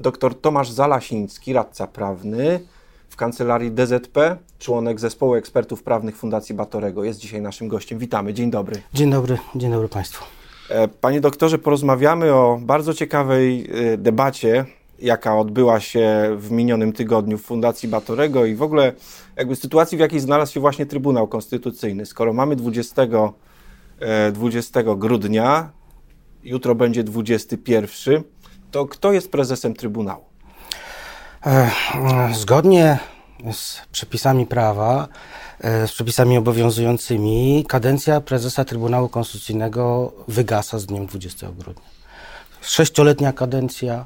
Dr Tomasz Zalasiński, radca prawny w kancelarii DZP, członek zespołu ekspertów prawnych Fundacji Batorego, jest dzisiaj naszym gościem. Witamy, dzień dobry. Dzień dobry, dzień dobry Państwu. E, panie doktorze, porozmawiamy o bardzo ciekawej e, debacie, jaka odbyła się w minionym tygodniu w Fundacji Batorego i w ogóle jakby sytuacji, w jakiej znalazł się właśnie Trybunał Konstytucyjny. Skoro mamy 20, 20 e, grudnia, jutro będzie 21, to kto jest prezesem Trybunału? Zgodnie z przepisami prawa, z przepisami obowiązującymi, kadencja prezesa Trybunału Konstytucyjnego wygasa z dniem 20 grudnia. Sześcioletnia kadencja.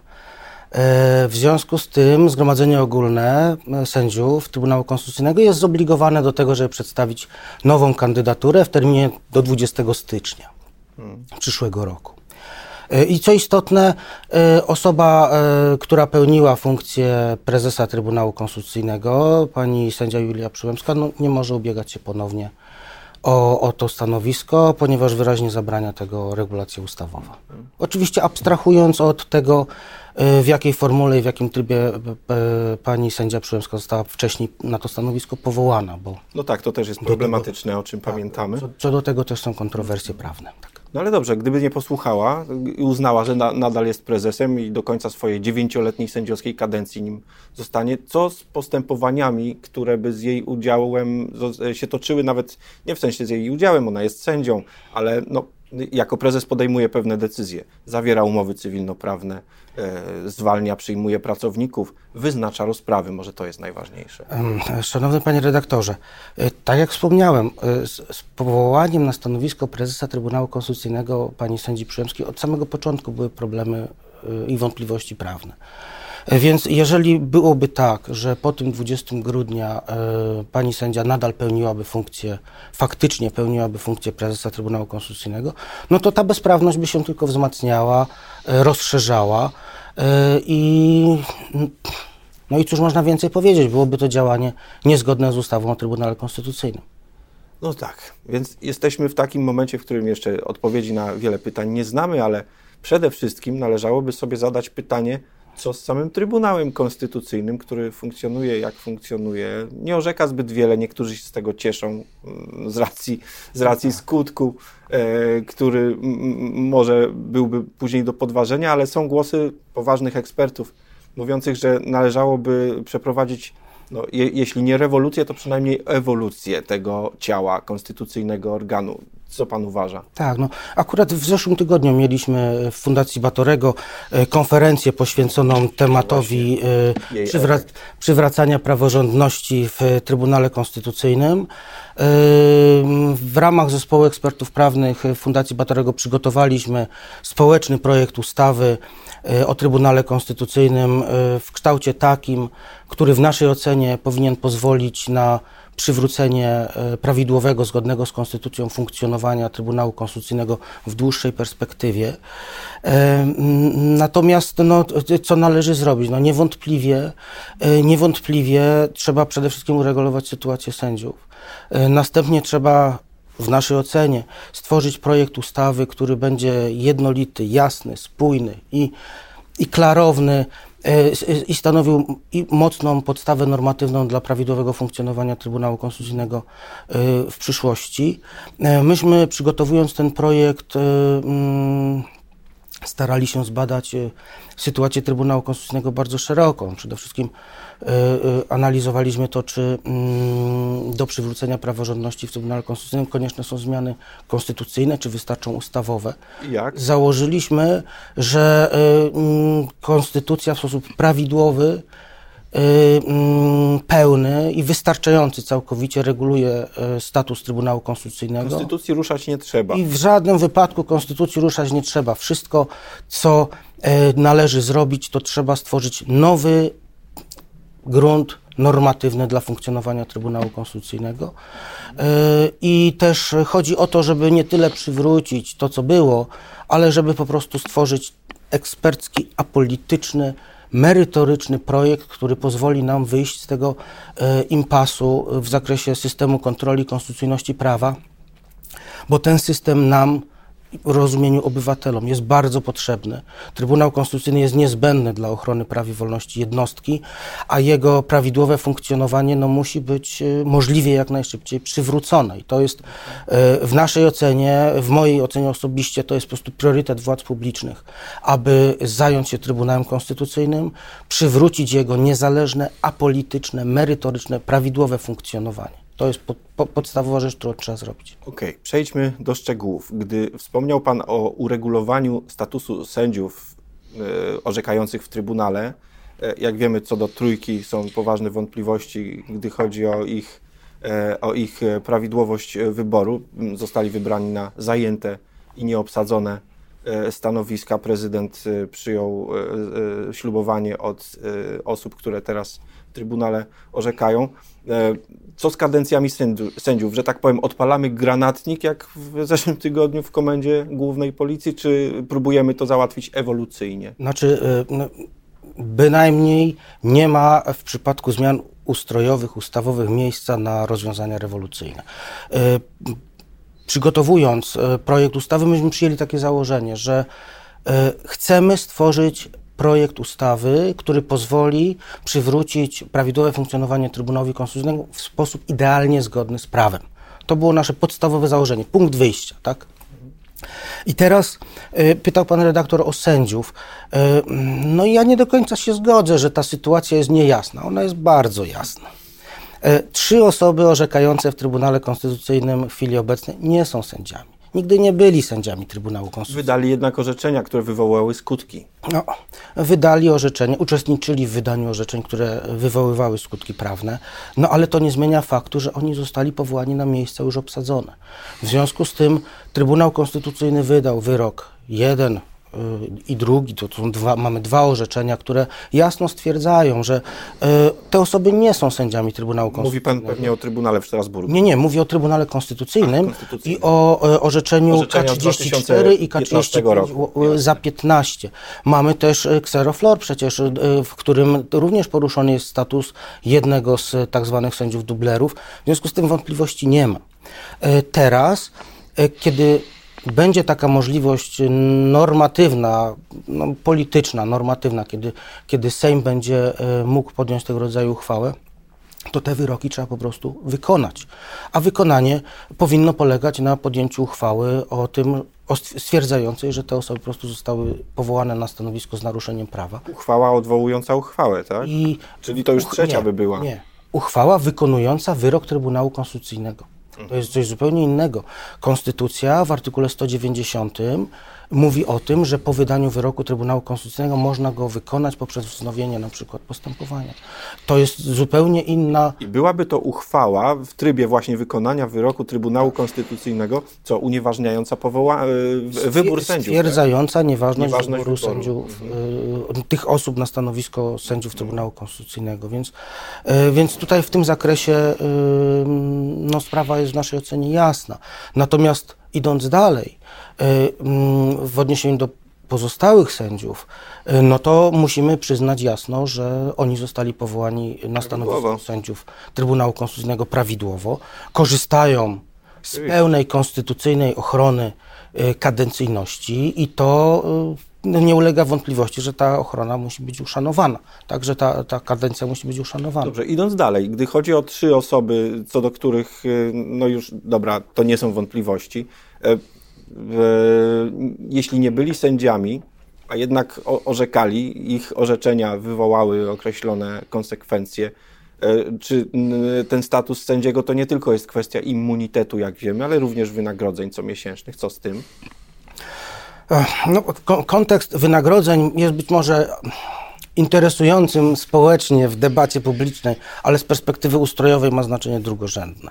W związku z tym Zgromadzenie Ogólne sędziów Trybunału Konstytucyjnego jest zobligowane do tego, żeby przedstawić nową kandydaturę w terminie do 20 stycznia przyszłego roku. I co istotne, e, osoba, e, która pełniła funkcję prezesa Trybunału Konstytucyjnego, pani sędzia Julia Przyłębska, no, nie może ubiegać się ponownie o, o to stanowisko, ponieważ wyraźnie zabrania tego regulacja ustawowa. Oczywiście abstrahując od tego, e, w jakiej formule i w jakim trybie pani sędzia Przyłębska została wcześniej na to stanowisko powołana. Bo no tak, to też jest problematyczne, tego, o czym tak, pamiętamy. Co, co, do tego też są kontrowersje prawne. No ale dobrze, gdyby nie posłuchała i uznała, że na, nadal jest prezesem i do końca swojej dziewięcioletniej sędziowskiej kadencji nim zostanie, co z postępowaniami, które by z jej udziałem się toczyły, nawet nie w sensie z jej udziałem, ona jest sędzią, ale no, jako prezes podejmuje pewne decyzje, zawiera umowy cywilnoprawne, e, zwalnia, przyjmuje pracowników, wyznacza rozprawy, może to jest najważniejsze. Szanowny panie redaktorze, e, tak jak wspomniałem, e, z, powołaniem na stanowisko prezesa Trybunału Konstytucyjnego pani sędzi Przyłębskiej od samego początku były problemy i wątpliwości prawne. Więc jeżeli byłoby tak, że po tym 20 grudnia e, pani sędzia nadal pełniłaby funkcję, faktycznie pełniłaby funkcję prezesa Trybunału Konstytucyjnego, no to ta bezprawność by się tylko wzmacniała, e, rozszerzała e, i no i cóż można więcej powiedzieć, byłoby to działanie niezgodne z ustawą o Trybunale Konstytucyjnym. No tak, więc jesteśmy w takim momencie, w którym jeszcze odpowiedzi na wiele pytań nie znamy, ale przede wszystkim należałoby sobie zadać pytanie, co z samym Trybunałem Konstytucyjnym, który funkcjonuje jak funkcjonuje. Nie orzeka zbyt wiele, niektórzy się z tego cieszą mm, z racji, z racji skutku, e, który może byłby później do podważenia, ale są głosy poważnych ekspertów mówiących, że należałoby przeprowadzić no, je, jeśli nie rewolucję, to przynajmniej ewolucję tego ciała, konstytucyjnego organu. Co pan uważa? Tak, no akurat w zeszłym tygodniu mieliśmy w Fundacji Batorego e, konferencję poświęconą tematowi e, przywra przywracania praworządności w Trybunale Konstytucyjnym. E, w ramach zespołu ekspertów prawnych Fundacji Batorego przygotowaliśmy społeczny projekt ustawy o Trybunale Konstytucyjnym w kształcie takim, który w naszej ocenie powinien pozwolić na przywrócenie e, prawidłowego, zgodnego z konstytucją funkcjonowania Trybunału Konstytucyjnego w dłuższej perspektywie. E, natomiast no, co należy zrobić? No, niewątpliwie, e, niewątpliwie trzeba przede wszystkim uregulować sytuację sędziów. Następnie trzeba w naszej ocenie stworzyć projekt ustawy, który będzie jednolity, jasny, spójny i, i klarowny i stanowił mocną podstawę normatywną dla prawidłowego funkcjonowania Trybunału Konstytucyjnego e, w przyszłości. E, myśmy przygotowując ten projekt mm, starali się zbadać sytuację Trybunału Konstytucyjnego bardzo szeroko. Przede wszystkim E, e, analizowaliśmy to, czy mm, do przywrócenia praworządności w Trybunale Konstytucyjnym konieczne są zmiany konstytucyjne, czy wystarczą ustawowe. Jak? Założyliśmy, że e, mm, konstytucja w sposób prawidłowy pełny i wystarczający całkowicie reguluje status Trybunału Konstytucyjnego. Konstytucji ruszać nie trzeba. I w żadnym wypadku Konstytucji ruszać nie trzeba. Wszystko, co należy zrobić, to trzeba stworzyć nowy grunt normatywny dla funkcjonowania Trybunału Konstytucyjnego. I też chodzi o to, żeby nie tyle przywrócić to, co było, ale żeby po prostu stworzyć ekspercki, apolityczny, merytoryczny projekt, który pozwoli nam wyjść z tego e, impasu w zakresie systemu kontroli konstytucyjności prawa, bo ten system nam rozumieniu obywatelom jest bardzo potrzebny. Trybunał Konstytucyjny jest niezbędny dla ochrony praw i wolności jednostki, a jego prawidłowe funkcjonowanie no, musi być e, możliwie jak najszybciej przywrócone. I to jest e, w naszej ocenie, w mojej ocenie osobiście, to jest po prostu priorytet władz publicznych, aby zająć się Trybunałem Konstytucyjnym, przywrócić jego niezależne, apolityczne, merytoryczne, prawidłowe funkcjonowanie. To jest po, podstawowa rzecz, którą trzeba zrobić. Okej, okay, przejdźmy do szczegółów. Gdy wspomniał Pan o uregulowaniu statusu sędziów e, orzekających w Trybunale, e, jak wiemy, co do trójki są poważne wątpliwości, gdy chodzi o ich, e, o ich prawidłowość wyboru. Zostali wybrani na zajęte i nieobsadzone stanowiska. Prezydent przyjął ślubowanie od osób, które teraz Trybunale orzekają. E, co z kadencjami sędziów? Że tak powiem, odpalamy granatnik jak w zeszłym tygodniu w Komendzie Głównej Policji, czy próbujemy to załatwić ewolucyjnie? Znaczy, e, no, bynajmniej nie ma w przypadku zmian ustrojowych, ustawowych miejsca na rozwiązania rewolucyjne. E, przygotowując projekt ustawy, myśmy przyjęli takie założenie, że chcemy stworzyć projekt ustawy, który pozwoli przywrócić prawidłowe funkcjonowanie Trybunału Konstytucyjnego w sposób idealnie zgodny z prawem. To było nasze podstawowe założenie, punkt wyjścia, tak? I teraz y, pytał pan redaktor o sędziów. Y, no ja nie do końca się zgodzę, że ta sytuacja jest niejasna. Ona jest bardzo jasna. Y, trzy osoby orzekające w Trybunale Konstytucyjnym w chwili obecnej nie są sędziami nigdy nie byli sędziami Trybunału Konstytucyjnego. Wydali jednak orzeczenia, które wywołały skutki. No, wydali orzeczenia, uczestniczyli w wydaniu orzeczeń, które wywoływały skutki prawne, no ale to nie zmienia faktu, że oni zostali powołani na miejsca już obsadzone. W związku z tym Trybunał Konstytucyjny wydał wyrok jeden i drugi, to są dwa, mamy dwa orzeczenia, które jasno stwierdzają, że y, te osoby nie są sędziami Trybunału Konstytucyjnego. Mówi pan pewnie o Trybunale w Strasburgu. Nie, nie, mówię o Trybunale Konstytucyjnym A, i o y, orzeczeniu K34 i K35 za 15. Mamy też Xeroflor przecież, y, w którym również poruszony jest status jednego z tak zwanych sędziów dublerów. W związku z tym wątpliwości nie ma. Teraz, kiedy będzie taka możliwość normatywna, no, polityczna, normatywna, kiedy, kiedy Sejm będzie e, mógł podjąć tego rodzaju uchwałę, to te wyroki trzeba po prostu wykonać. A wykonanie powinno polegać na podjęciu uchwały o tym, stwierdzającej, że te osoby po prostu zostały powołane na stanowisko z naruszeniem prawa. Uchwała odwołująca uchwałę, tak? I Czyli to już trzecia nie, by była. Nie. Uchwała wykonująca wyrok Trybunału Konstytucyjnego. To jest coś zupełnie innego. Konstytucja w artykule 190 mówi o tym, że po wydaniu wyroku Trybunału Konstytucyjnego można go wykonać poprzez wznowienie na przykład postępowania. To jest zupełnie inna... I byłaby to uchwała w trybie właśnie wykonania wyroku Trybunału Konstytucyjnego, co unieważniająca powoła... E, wybór sędziów. Tak? Stwierdzająca tak? nieważność, nieważność wyboru, wyboru sędziów, mhm. tych osób na stanowisko sędziów Trybunału Konstytucyjnego. Więc, e, więc tutaj w tym zakresie no, sprawa jest w naszej ocenie jasna. Natomiast idąc dalej, e, mm, w odniesieniu do pozostałych sędziów, e, no to musimy przyznać jasno, że oni zostali powołani na stanowisko sędziów Trybunału Konstytucyjnego prawidłowo, korzystają z pełnej konstytucyjnej ochrony e, kadencyjności i to no, nie ulega wątpliwości, że ta ochrona musi być uszanowana. Także ta, ta kadencja musi być uszanowana. Dobrze, idąc dalej, gdy chodzi o trzy osoby, co do których, y, no już, dobra, to nie są wątpliwości, e, e, jeśli nie byli sędziami, a jednak orzekali, ich orzeczenia wywołały określone konsekwencje, e, czy ten status sędziego to nie tylko jest kwestia immunitetu, jak wiemy, ale również wynagrodzeń comiesięcznych. Co z tym? No, kontekst wynagrodzeń jest być może interesującym społecznie w debacie publicznej, ale z perspektywy ustrojowej ma znaczenie drugorzędne.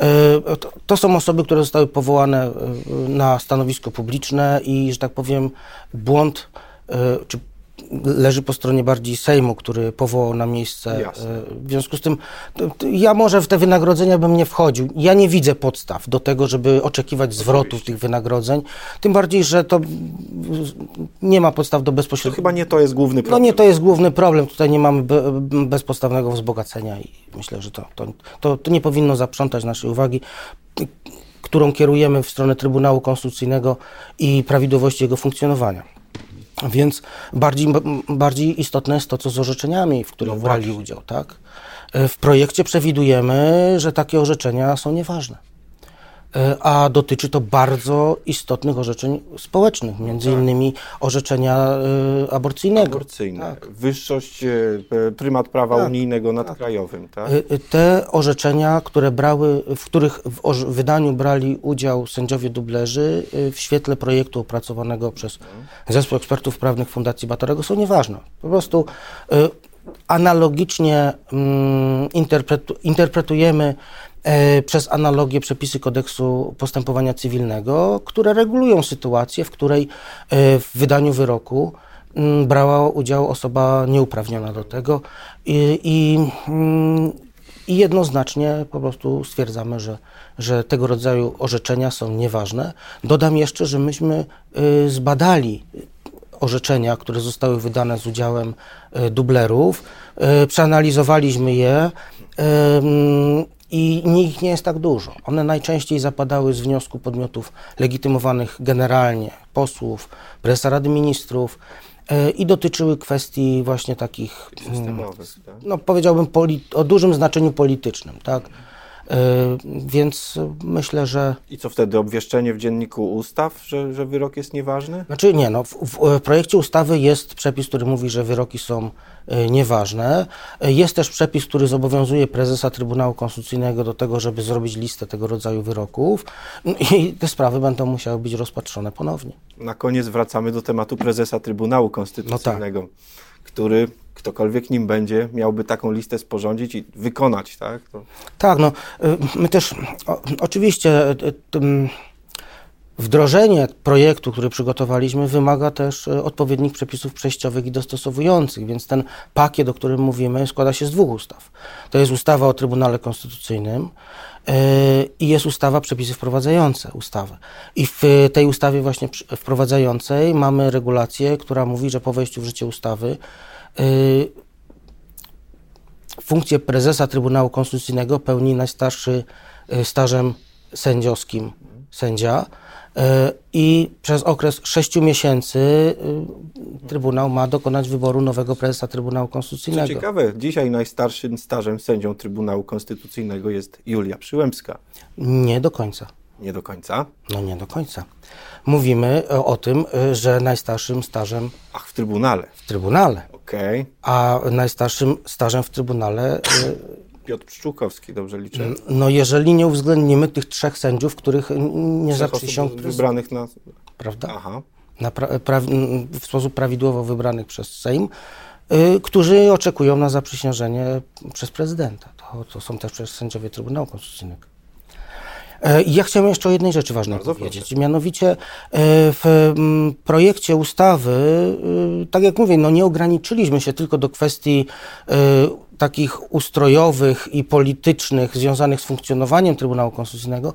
E, to są osoby, które zostały powołane e, na stanowisko publiczne i, że tak powiem, błąd e, czy leży po stronie bardziej Sejmu, który powołał na miejsce. Jasne. W związku z tym ja może w te wynagrodzenia bym nie wchodził. Ja nie widzę podstaw do tego, żeby oczekiwać zwrotów tych wynagrodzeń. Tym bardziej, że to nie ma podstaw do bezpośredniego. To chyba nie to jest główny problem. No nie to jest główny problem. Tutaj nie mamy bezpodstawnego wzbogacenia i myślę, że to, to, to, to nie powinno zaprzątać naszej uwagi którą kierujemy w stronę Trybunału Konstytucyjnego i prawidłowości jego funkcjonowania. Więc bardziej, bardziej istotne jest to, co z orzeczeniami, w których no brali udział. Tak? W projekcie przewidujemy, że takie orzeczenia są nieważne. E, a dotyczy to bardzo istotnych orzeczeń społecznych, między tak. innymi orzeczenia y, aborcyjnego. Aborcyjne. Tak. Wyższość, y, prymat prawa tak. unijnego nad tak. krajowym. Tak? Te orzeczenia, które brały, w których w wydaniu brali udział sędziowie dublerzy w świetle projektu opracowanego przez Zespół Ekspertów Prawnych Fundacji Batorego są nieważne. Po prostu analogicznie mm, interpretu, interpretujemy E, przez analogię przepisy kodeksu postępowania cywilnego, które regulują sytuację, w której e, w wydaniu wyroku mm, brała udział osoba nieuprawniona do tego i, i, mm, i jednoznacznie po prostu stwierdzamy, że, że tego rodzaju orzeczenia są nieważne. Dodam jeszcze, że myśmy e, zbadali orzeczenia, które zostały wydane z udziałem dublerów, przeanalizowaliśmy je i ich nie jest tak dużo. One najczęściej zapadały z wniosku podmiotów legitymowanych generalnie, posłów, prezesa Rady Ministrów e, i dotyczyły kwestii właśnie takich, mm, tak? no powiedziałbym o dużym znaczeniu politycznym, tak? E, więc myślę, że. I co wtedy? Obwieszczenie w dzienniku ustaw, że, że wyrok jest nieważny? Znaczy nie, no, w, w projekcie ustawy jest przepis, który mówi, że wyroki są e, nieważne. E, jest też przepis, który zobowiązuje prezesa Trybunału Konstytucyjnego do tego, żeby zrobić listę tego rodzaju wyroków no i te sprawy będą musiały być rozpatrzone ponownie. Na koniec wracamy do tematu prezesa Trybunału Konstytucyjnego, no tak. Który ktokolwiek nim będzie, miałby taką listę sporządzić i wykonać, tak? To... Tak, no y, my też o, oczywiście y, y, wdrożenie projektu, który przygotowaliśmy, wymaga też odpowiednich przepisów przejściowych i dostosowujących, więc ten pakiet, o którym mówimy, składa się z dwóch ustaw. To jest ustawa o Trybunale Konstytucyjnym, i jest ustawa przepisy wprowadzające ustawę. I w tej ustawie właśnie wprowadzającej mamy regulację, która mówi, że po wejściu w życie ustawy funkcję prezesa Trybunału Konstytucyjnego pełni najstarszy stażem sędziowskim sędzia i przez okres sześciu miesięcy Trybunał ma dokonać wyboru nowego prezesa Trybunału Konstytucyjnego. Co ciekawe, dzisiaj najstarszym stażem sędzią Trybunału Konstytucyjnego jest Julia Przyłębska. Nie do końca. Nie do końca? No nie do końca. Mówimy o, tym, że najstarszym stażem... Ach, w Trybunale. W Trybunale. Okej. Okay. A najstarszym stażem w Trybunale... Y, Piotr Pszczółkowski, dobrze liczę? No jeżeli nie uwzględnimy tych trzech sędziów, których nie zaprzysiągł... wybranych na... Prawda? Aha. Na pra, pra, w sposób prawidłowo wybranych przez Sejm, y, którzy oczekują na zaprzysiężenie przez prezydenta. To, to są też przez sędziowie Trybunału Konstytucyjnego. E, ja chciałem jeszcze o jednej rzeczy ważnej Bardzo powiedzieć. Proszę. Mianowicie e, w projekcie ustawy, e, tak jak mówię, no nie ograniczyliśmy się tylko do kwestii takich ustrojowych i politycznych związanych z funkcjonowaniem Trybunału Konstytucyjnego,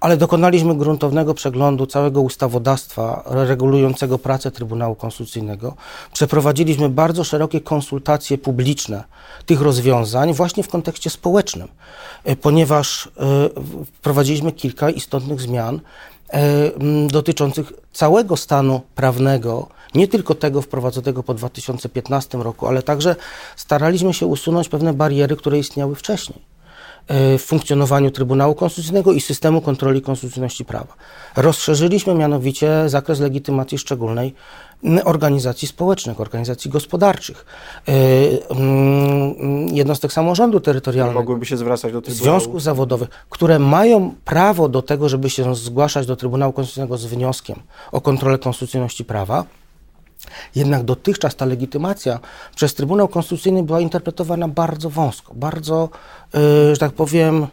ale dokonaliśmy gruntownego przeglądu całego ustawodawstwa regulującego pracę Trybunału Konstytucyjnego. Przeprowadziliśmy bardzo szerokie konsultacje publiczne tych rozwiązań właśnie w kontekście społecznym, e, ponieważ e, wprowadziliśmy kilka istotnych zmian dotyczących całego stanu prawnego nie tylko tego wprowadzonego po 2015 roku, ale także staraliśmy się usunąć pewne bariery, które istniały wcześniej. e, w funkcjonowaniu Trybunału Konstytucyjnego i systemu kontroli konstytucyjności prawa. Rozszerzyliśmy mianowicie zakres legitymacji szczególnej organizacji społecznych, organizacji gospodarczych, e, jednostek samorządu terytorialnego. Mogłyby się zwracać do Trybunału. Związków zawodowych, które mają prawo do tego, żeby się zgłaszać do Trybunału Konstytucyjnego z wnioskiem o kontrolę konstytucyjności prawa. Jednak dotychczas ta legitymacja przez Trybunał Konstytucyjny była interpretowana bardzo wąsko, bardzo, yy, że tak powiem,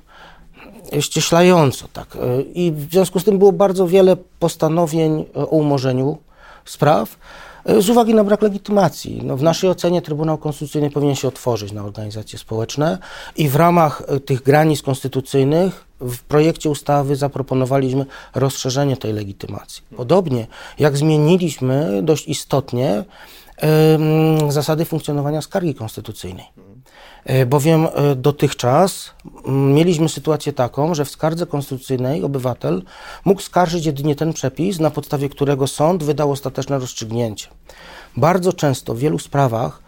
ścieślająco. Tak. Yy, I w związku z tym było bardzo wiele postanowień o umorzeniu spraw yy, z uwagi na brak legitymacji. No, w naszej ocenie Trybunał Konstytucyjny powinien się otworzyć na organizacje społeczne i w ramach tych granic konstytucyjnych w projekcie ustawy zaproponowaliśmy rozszerzenie tej legitymacji. Podobnie jak zmieniliśmy dość istotnie y, zasady funkcjonowania skargi konstytucyjnej. Y, bowiem y, dotychczas mieliśmy sytuację taką, że w skardze konstytucyjnej obywatel mógł skarżyć jedynie ten przepis, na podstawie którego sąd wydał ostateczne rozstrzygnięcie. Bardzo często w wielu sprawach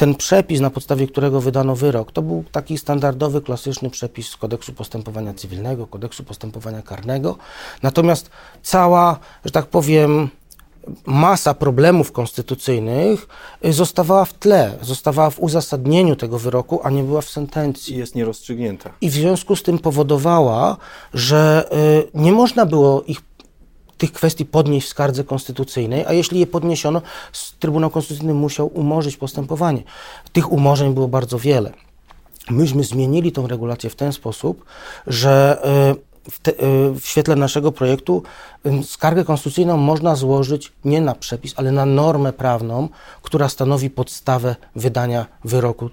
ten przepis, na podstawie którego wydano wyrok, to był taki standardowy, klasyczny przepis z kodeksu postępowania cywilnego, kodeksu postępowania karnego. Natomiast cała, że tak powiem, masa problemów konstytucyjnych y, zostawała w tle, zostawała w uzasadnieniu tego wyroku, a nie była w sentencji. I jest nierozstrzygnięta. I w związku z tym powodowała, że y, nie można było ich tych kwestii podnieść w skardze konstytucyjnej, a jeśli je podniesiono, Trybunał Konstytucyjny musiał umorzyć postępowanie. Tych umorzeń było bardzo wiele. Myśmy zmienili tą regulację w ten sposób, że y, w, te, y, w, świetle naszego projektu skargę konstytucyjną można złożyć nie na przepis, ale na normę prawną, która stanowi podstawę wydania wyroku,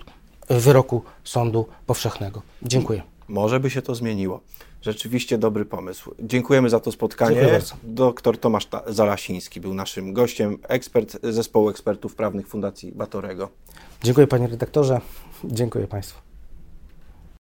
wyroku sądu powszechnego. Dziękuję. Może by się to zmieniło. Rzeczywiście dobry pomysł. Dziękujemy za to spotkanie. Doktor Tomasz Zalasiński był naszym gościem, ekspert zespołu ekspertów prawnych Fundacji Batorego. Dziękuję panie redaktorze. Dziękuję państwu.